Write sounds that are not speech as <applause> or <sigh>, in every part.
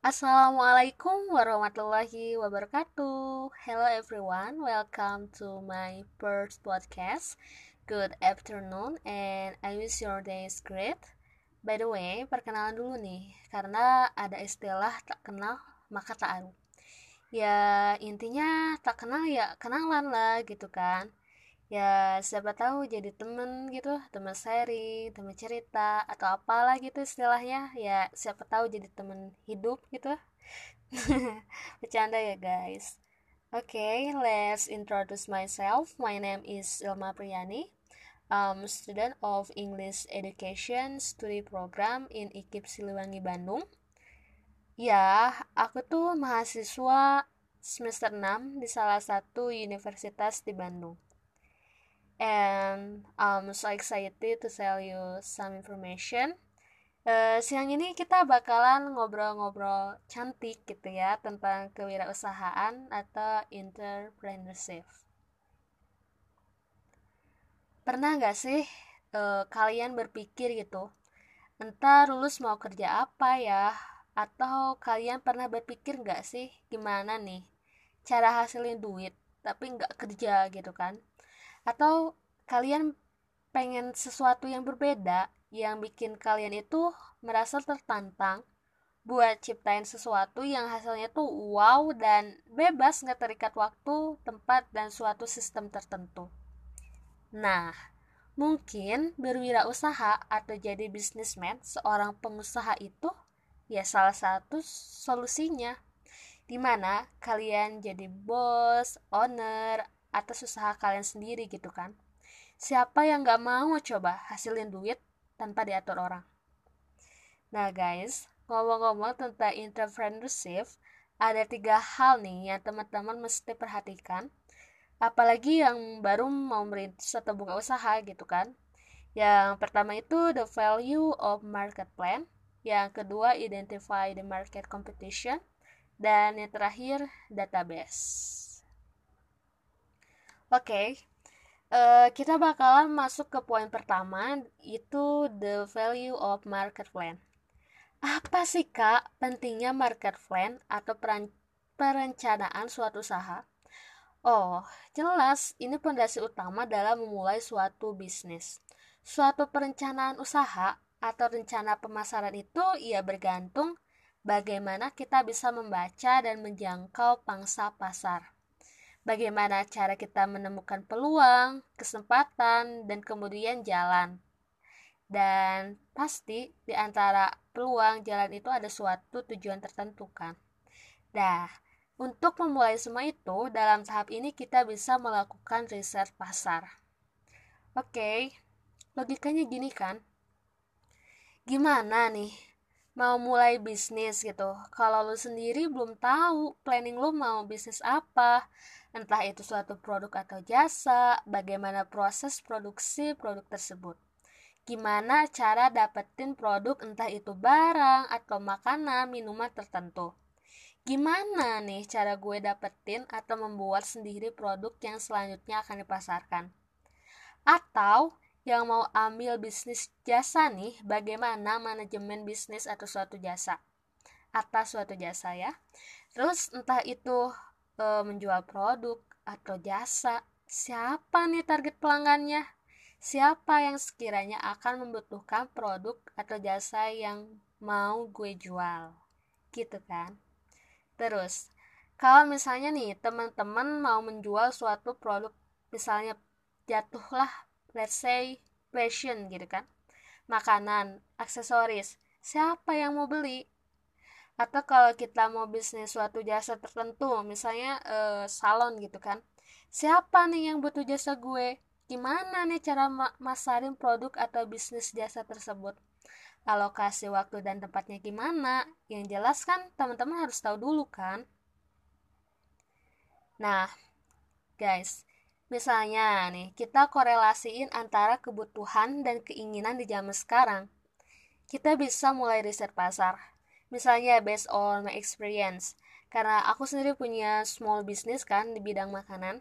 Assalamualaikum warahmatullahi wabarakatuh. Hello everyone, welcome to my first podcast. Good afternoon and I wish your day is great. By the way, perkenalan dulu nih, karena ada istilah tak kenal maka tak aru. Ya intinya tak kenal ya kenalan lah gitu kan ya siapa tahu jadi temen gitu temen sharing temen cerita atau apalah gitu istilahnya. Ya siapa tahu jadi temen hidup gitu. <laughs> Bercanda ya guys. Oke okay, let's introduce myself. My name is Ilma Priyani. I'm student of English Education Study Program in IKIP Siliwangi Bandung. Ya aku tuh mahasiswa semester 6 di salah satu universitas di Bandung and I'm so excited to tell you some information. Uh, siang ini kita bakalan ngobrol-ngobrol cantik gitu ya tentang kewirausahaan atau entrepreneurship. Pernah nggak sih uh, kalian berpikir gitu, entar lulus mau kerja apa ya? Atau kalian pernah berpikir nggak sih gimana nih cara hasilin duit tapi nggak kerja gitu kan? Atau kalian pengen sesuatu yang berbeda yang bikin kalian itu merasa tertantang buat ciptain sesuatu yang hasilnya tuh wow dan bebas nggak terikat waktu, tempat, dan suatu sistem tertentu. Nah, mungkin berwirausaha atau jadi bisnismen seorang pengusaha itu ya salah satu solusinya di mana kalian jadi bos, owner, atas usaha kalian sendiri gitu kan. Siapa yang gak mau coba hasilin duit tanpa diatur orang. Nah guys ngomong-ngomong tentang entrepreneurship ada tiga hal nih yang teman-teman mesti perhatikan. Apalagi yang baru mau merintis atau buka usaha gitu kan. Yang pertama itu the value of market plan. Yang kedua identify the market competition. Dan yang terakhir database Oke, okay. uh, eh, kita bakalan masuk ke poin pertama, itu the value of market plan. Apa sih kak pentingnya market plan atau perencanaan suatu usaha? Oh, jelas ini fondasi utama dalam memulai suatu bisnis. Suatu perencanaan usaha atau rencana pemasaran itu ia bergantung bagaimana kita bisa membaca dan menjangkau pangsa pasar bagaimana cara kita menemukan peluang, kesempatan, dan kemudian jalan. Dan pasti di antara peluang jalan itu ada suatu tujuan tertentu kan. Nah, untuk memulai semua itu, dalam tahap ini kita bisa melakukan riset pasar. Oke, logikanya gini kan. Gimana nih mau mulai bisnis gitu kalau lu sendiri belum tahu planning lu mau bisnis apa entah itu suatu produk atau jasa bagaimana proses produksi produk tersebut. Gimana cara dapetin produk entah itu barang atau makanan minuman tertentu. Gimana nih cara gue dapetin atau membuat sendiri produk yang selanjutnya akan dipasarkan? Atau yang mau ambil bisnis jasa nih, bagaimana manajemen bisnis atau suatu jasa? Atas suatu jasa ya. Terus entah itu e, menjual produk atau jasa, siapa nih target pelanggannya? Siapa yang sekiranya akan membutuhkan produk atau jasa yang mau gue jual? Gitu kan? Terus, kalau misalnya nih teman-teman mau menjual suatu produk, misalnya jatuhlah let's say fashion gitu kan makanan aksesoris siapa yang mau beli atau kalau kita mau bisnis suatu jasa tertentu misalnya eh, salon gitu kan. Siapa nih yang butuh jasa gue? Gimana nih cara masarin produk atau bisnis jasa tersebut? Alokasi waktu dan tempatnya gimana? Yang jelas kan teman-teman harus tahu dulu kan. Nah guys Misalnya nih, kita korelasiin antara kebutuhan dan keinginan di zaman sekarang. Kita bisa mulai riset pasar. Misalnya based on my experience. Karena aku sendiri punya small business kan di bidang makanan.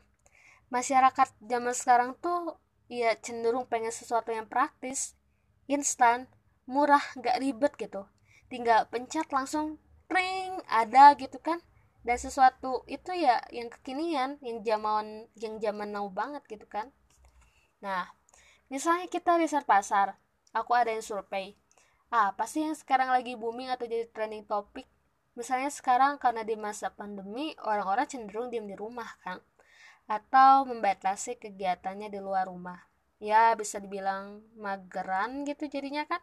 Masyarakat zaman sekarang tuh ya cenderung pengen sesuatu yang praktis, instan, murah, gak ribet gitu. Tinggal pencet langsung tring ada gitu kan dan sesuatu itu ya yang kekinian yang zaman yang zaman now banget gitu kan nah misalnya kita riset pasar aku ada yang survei apa sih yang sekarang lagi booming atau jadi trending topik misalnya sekarang karena di masa pandemi orang-orang cenderung diam di rumah kan atau membatasi kegiatannya di luar rumah ya bisa dibilang mageran gitu jadinya kan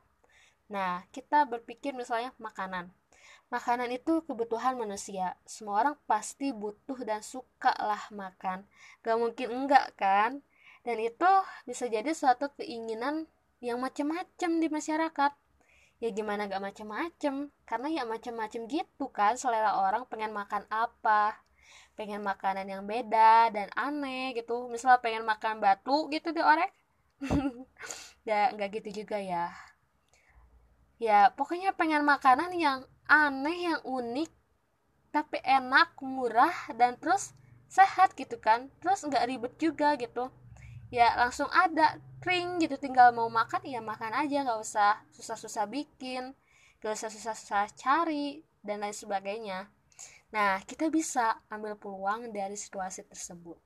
nah kita berpikir misalnya makanan Makanan itu kebutuhan manusia. Semua orang pasti butuh dan suka lah makan. Gak mungkin enggak kan? Dan itu bisa jadi suatu keinginan yang macam-macam di masyarakat. Ya gimana gak macam-macam? Karena ya macam-macam gitu kan selera orang pengen makan apa. Pengen makanan yang beda dan aneh gitu. Misalnya pengen makan batu gitu di orek. <laughs> ya nggak gitu juga ya. Ya pokoknya pengen makanan yang aneh yang unik tapi enak murah dan terus sehat gitu kan terus nggak ribet juga gitu ya langsung ada kering gitu tinggal mau makan ya makan aja nggak usah susah-susah bikin nggak usah susah-susah cari dan lain sebagainya nah kita bisa ambil peluang dari situasi tersebut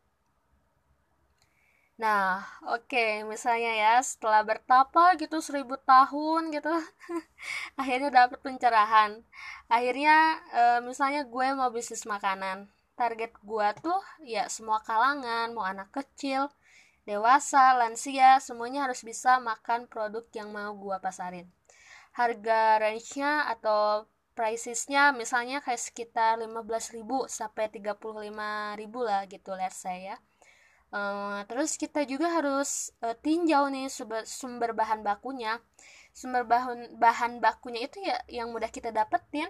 Nah, oke, okay, misalnya ya, setelah bertapa gitu seribu tahun gitu, <laughs> akhirnya dapat pencerahan. Akhirnya, e, misalnya gue mau bisnis makanan. Target gue tuh ya semua kalangan, mau anak kecil, dewasa, lansia, semuanya harus bisa makan produk yang mau gue pasarin. Harga range-nya atau pricesnya misalnya kayak sekitar 15.000 sampai 35.000 lah gitu let's say ya Uh, terus kita juga harus uh, tinjau nih sumber, sumber bahan bakunya. Sumber bahan bahan bakunya itu ya yang mudah kita dapetin,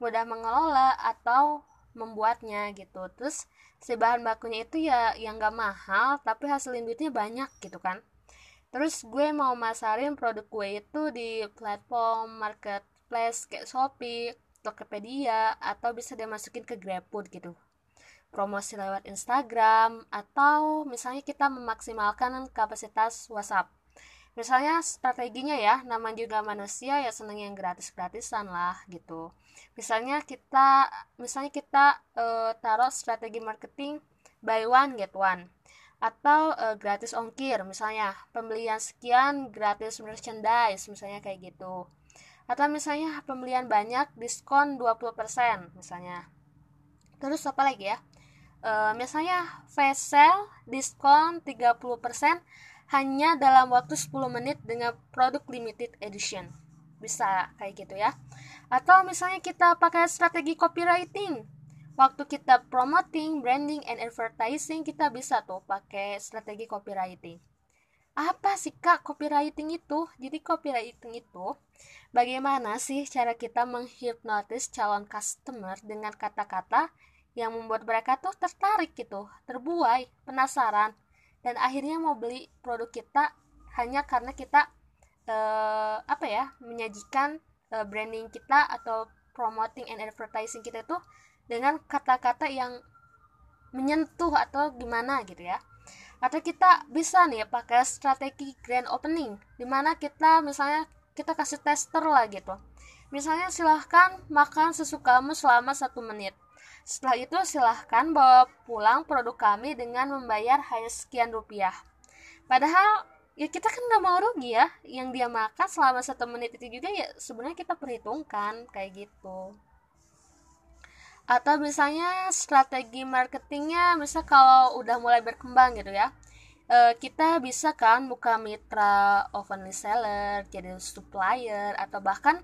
mudah mengelola atau membuatnya gitu. Terus si bahan bakunya itu ya yang gak mahal tapi hasil duitnya banyak gitu kan. Terus gue mau masarin produk gue itu di platform marketplace kayak Shopee, Tokopedia atau bisa dimasukin ke GrabFood gitu promosi lewat Instagram atau misalnya kita memaksimalkan kapasitas WhatsApp. Misalnya strateginya ya, nama juga manusia ya seneng yang gratis-gratisan lah gitu. Misalnya kita misalnya kita e, taruh strategi marketing buy one get one atau e, gratis ongkir misalnya pembelian sekian gratis merchandise misalnya kayak gitu. Atau misalnya pembelian banyak diskon 20% misalnya. Terus apa lagi ya? uh, misalnya flash sale diskon 30% hanya dalam waktu 10 menit dengan produk limited edition. Bisa kayak gitu ya. Atau misalnya kita pakai strategi copywriting. Waktu kita promoting branding and advertising kita bisa tuh pakai strategi copywriting. Apa sih kak copywriting itu? Jadi copywriting itu bagaimana sih cara kita menghipnotis calon customer dengan kata-kata yang membuat mereka tuh tertarik gitu, terbuai, penasaran, dan akhirnya mau beli produk kita hanya karena kita uh, apa ya menyajikan uh, branding kita atau promoting and advertising kita itu dengan kata-kata yang menyentuh atau gimana gitu ya. Atau kita bisa nih pakai strategi grand opening di mana kita misalnya kita kasih tester lah gitu. Misalnya silahkan makan sesukamu selama satu menit setelah itu silahkan bawa pulang produk kami dengan membayar hanya sekian rupiah. Padahal ya kita kan nggak mau rugi ya, yang dia makan selama satu menit itu juga ya sebenarnya kita perhitungkan kayak gitu. Atau misalnya strategi marketingnya, misal kalau udah mulai berkembang gitu ya, e, kita bisa kan buka mitra oven reseller, jadi supplier, atau bahkan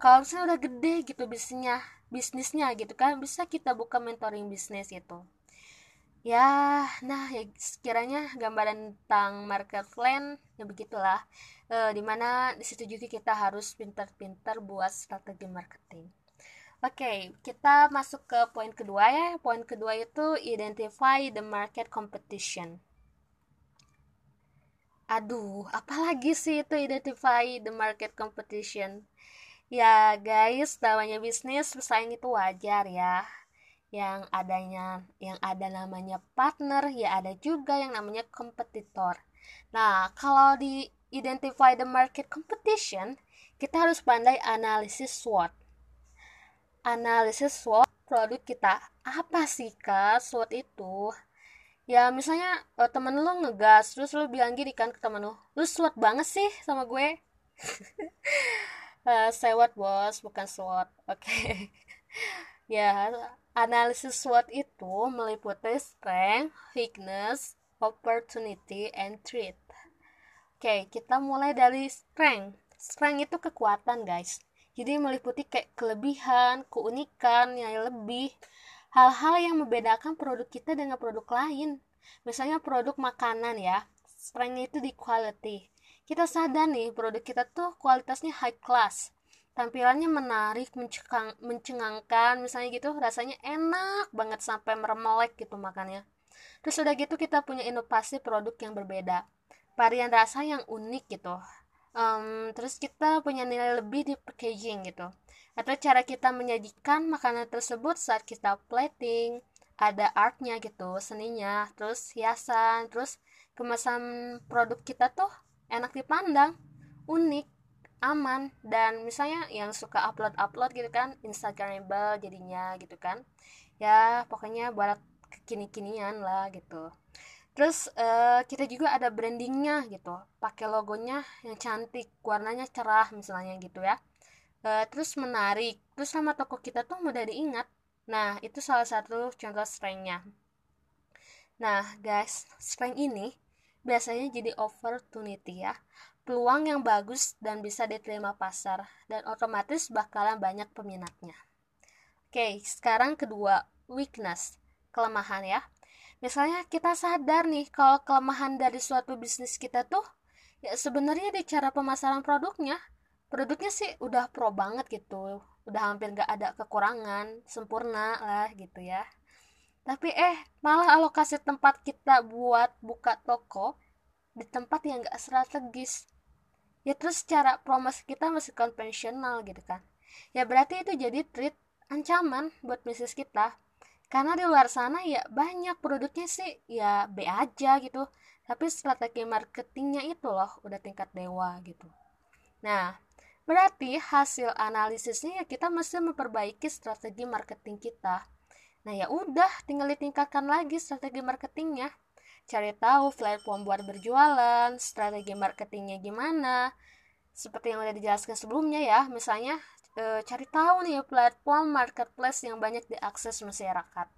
kalau misalnya udah gede gitu bisnisnya bisnisnya gitu kan bisa kita buka mentoring bisnis itu ya nah ya sekiranya gambaran tentang market plan ya begitulah e, di mana di situ juga kita harus pintar-pintar buat strategi marketing Oke, okay, kita masuk ke poin kedua ya. Poin kedua itu identify the market competition. Aduh, apalagi sih itu identify the market competition? Ya guys, namanya bisnis bersaing itu wajar ya. Yang adanya yang ada namanya partner, ya ada juga yang namanya kompetitor. Nah, kalau di identify the market competition, kita harus pandai analisis SWOT. analisis SWOT produk kita apa sih kak SWOT itu ya misalnya uh, temen lu ngegas terus lu bilang gini kan ke temen lu lu SWOT banget sih sama gue <laughs> uh, sewot bos bukan SWOT oke. Okay. <laughs> ya analisis SWOT itu meliputi strength weakness opportunity and threat. Oke okay, kita mulai dari strength. Strength itu kekuatan guys. Jadi meliputi kayak kelebihan keunikan yang lebih hal-hal yang membedakan produk kita dengan produk lain. Misalnya produk makanan ya strengthnya itu di quality kita sadar nih produk kita tuh kualitasnya high class. Tampilannya menarik mencengang, mencengangkan misalnya gitu rasanya enak banget sampai meremelek gitu makannya. Terus udah gitu kita punya inovasi produk yang berbeda. Varian rasa yang unik gitu. Um, terus kita punya nilai lebih di packaging gitu. Atau cara kita menyajikan makanan tersebut saat kita plating. Ada artnya gitu seninya terus hiasan terus kemasan produk kita tuh enak dipandang unik aman dan misalnya yang suka upload upload gitu kan instagramable jadinya gitu kan. Ya pokoknya buat kekini-kinian lah gitu. Terus uh, kita juga ada brandingnya gitu. Pakai logonya yang cantik warnanya cerah misalnya gitu ya. Uh, terus menarik. Terus sama toko kita tuh mudah diingat. Nah itu salah satu contoh strengthnya. Nah guys strength ini biasanya jadi opportunity ya. Peluang yang bagus dan bisa diterima pasar dan otomatis bakalan banyak peminatnya. Oke sekarang kedua weakness kelemahan ya. Misalnya kita sadar nih kalau kelemahan dari suatu bisnis kita tuh ya sebenarnya di cara pemasaran produknya produknya sih udah pro banget gitu. Udah hampir gak ada kekurangan sempurna lah gitu ya tapi eh malah alokasi tempat kita buat buka toko di tempat yang gak strategis. Ya terus cara promosi kita masih konvensional gitu kan. Ya berarti itu jadi treat ancaman buat bisnis kita. Karena di luar sana ya banyak produknya sih. Ya B aja gitu. Tapi strategi marketingnya itu loh udah tingkat dewa gitu. Nah berarti hasil analisisnya ya kita mesti memperbaiki strategi marketing kita nah ya udah tinggal ditingkatkan lagi strategi marketingnya. Cari tahu platform buat berjualan strategi marketingnya gimana. Seperti yang udah dijelaskan sebelumnya ya misalnya e, cari tahu nih platform marketplace yang banyak diakses masyarakat.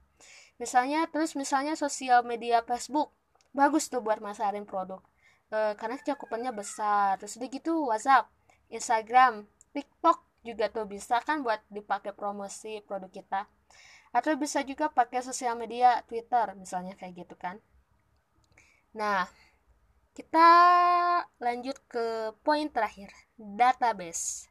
Misalnya terus misalnya sosial media Facebook. Bagus tuh buat masarin produk. E, karena cakupannya besar. Terus udah gitu WhatsApp Instagram TikTok juga tuh bisa kan buat dipakai promosi produk kita atau bisa juga pakai sosial media Twitter misalnya kayak gitu kan. Nah kita lanjut ke poin terakhir database.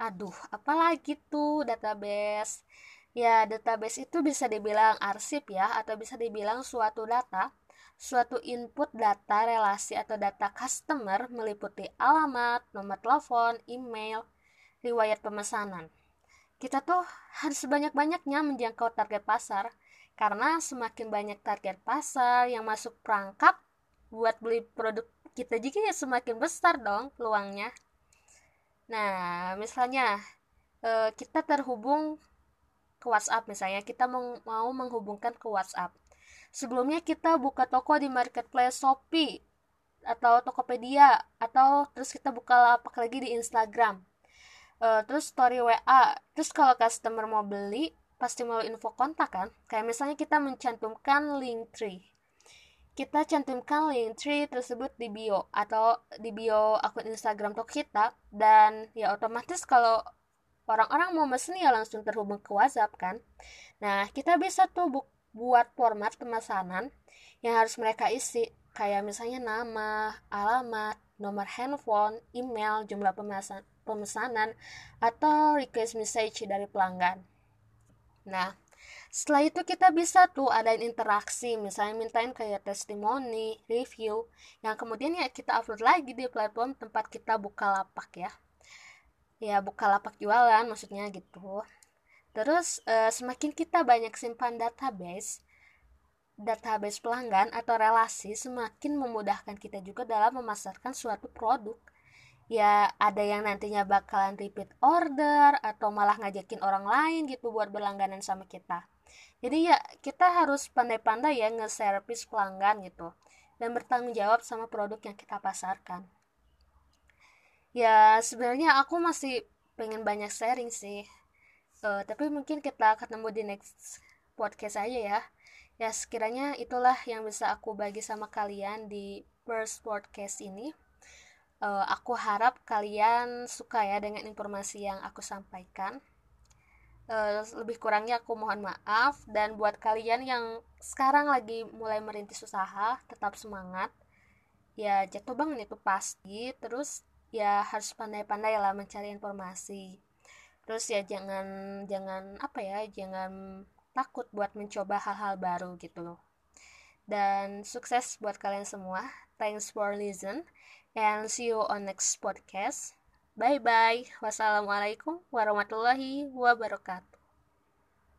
Aduh apalagi tuh database? Ya database itu bisa dibilang arsip ya atau bisa dibilang suatu data suatu input data relasi atau data customer meliputi alamat, nomor telepon, email, riwayat pemesanan. Kita tuh harus sebanyak-banyaknya menjangkau target pasar karena semakin banyak target pasar yang masuk perangkap buat beli produk kita juga ya semakin besar dong peluangnya. Nah, misalnya eh, kita terhubung ke WhatsApp misalnya, kita mau, mau menghubungkan ke WhatsApp. Sebelumnya kita buka toko di marketplace Shopee atau Tokopedia atau terus kita buka lapak lagi di Instagram. Uh, terus story WA. Terus kalau customer mau beli, pasti mau info kontak kan? Kayak misalnya kita mencantumkan link tree kita cantumkan link tree tersebut di bio atau di bio akun Instagram toko kita dan ya otomatis kalau orang-orang mau mesen ya langsung terhubung ke WhatsApp kan. Nah, kita bisa tuh bu buat format pemesanan yang harus mereka isi kayak misalnya nama, alamat, nomor handphone, email, jumlah pemesan pemesanan atau request message dari pelanggan. Nah, setelah itu kita bisa tuh adain interaksi misalnya mintain kayak testimoni review yang kemudian ya kita upload lagi di platform tempat kita buka lapak ya. Ya buka lapak jualan maksudnya gitu. Terus e, semakin kita banyak simpan database database pelanggan atau relasi semakin memudahkan kita juga dalam memasarkan suatu produk ya ada yang nantinya bakalan repeat order atau malah ngajakin orang lain gitu buat berlangganan sama kita. Jadi ya kita harus pandai-pandai ya nge-service pelanggan gitu dan bertanggung jawab sama produk yang kita pasarkan. Ya sebenarnya aku masih pengen banyak sharing sih. Uh, tapi mungkin kita ketemu di next podcast aja ya. Ya sekiranya itulah yang bisa aku bagi sama kalian di first podcast ini uh, aku harap kalian suka ya dengan informasi yang aku sampaikan. Uh, lebih kurangnya aku mohon maaf. Dan buat kalian yang sekarang lagi mulai merintis usaha tetap semangat. Ya jatuh bangun itu pasti. Terus ya harus pandai-pandai lah mencari informasi. Terus ya jangan jangan apa ya jangan takut buat mencoba hal-hal baru gitu loh. Dan sukses buat kalian semua. Thanks for listen and see you on next podcast. Bye bye. Wassalamualaikum warahmatullahi wabarakatuh.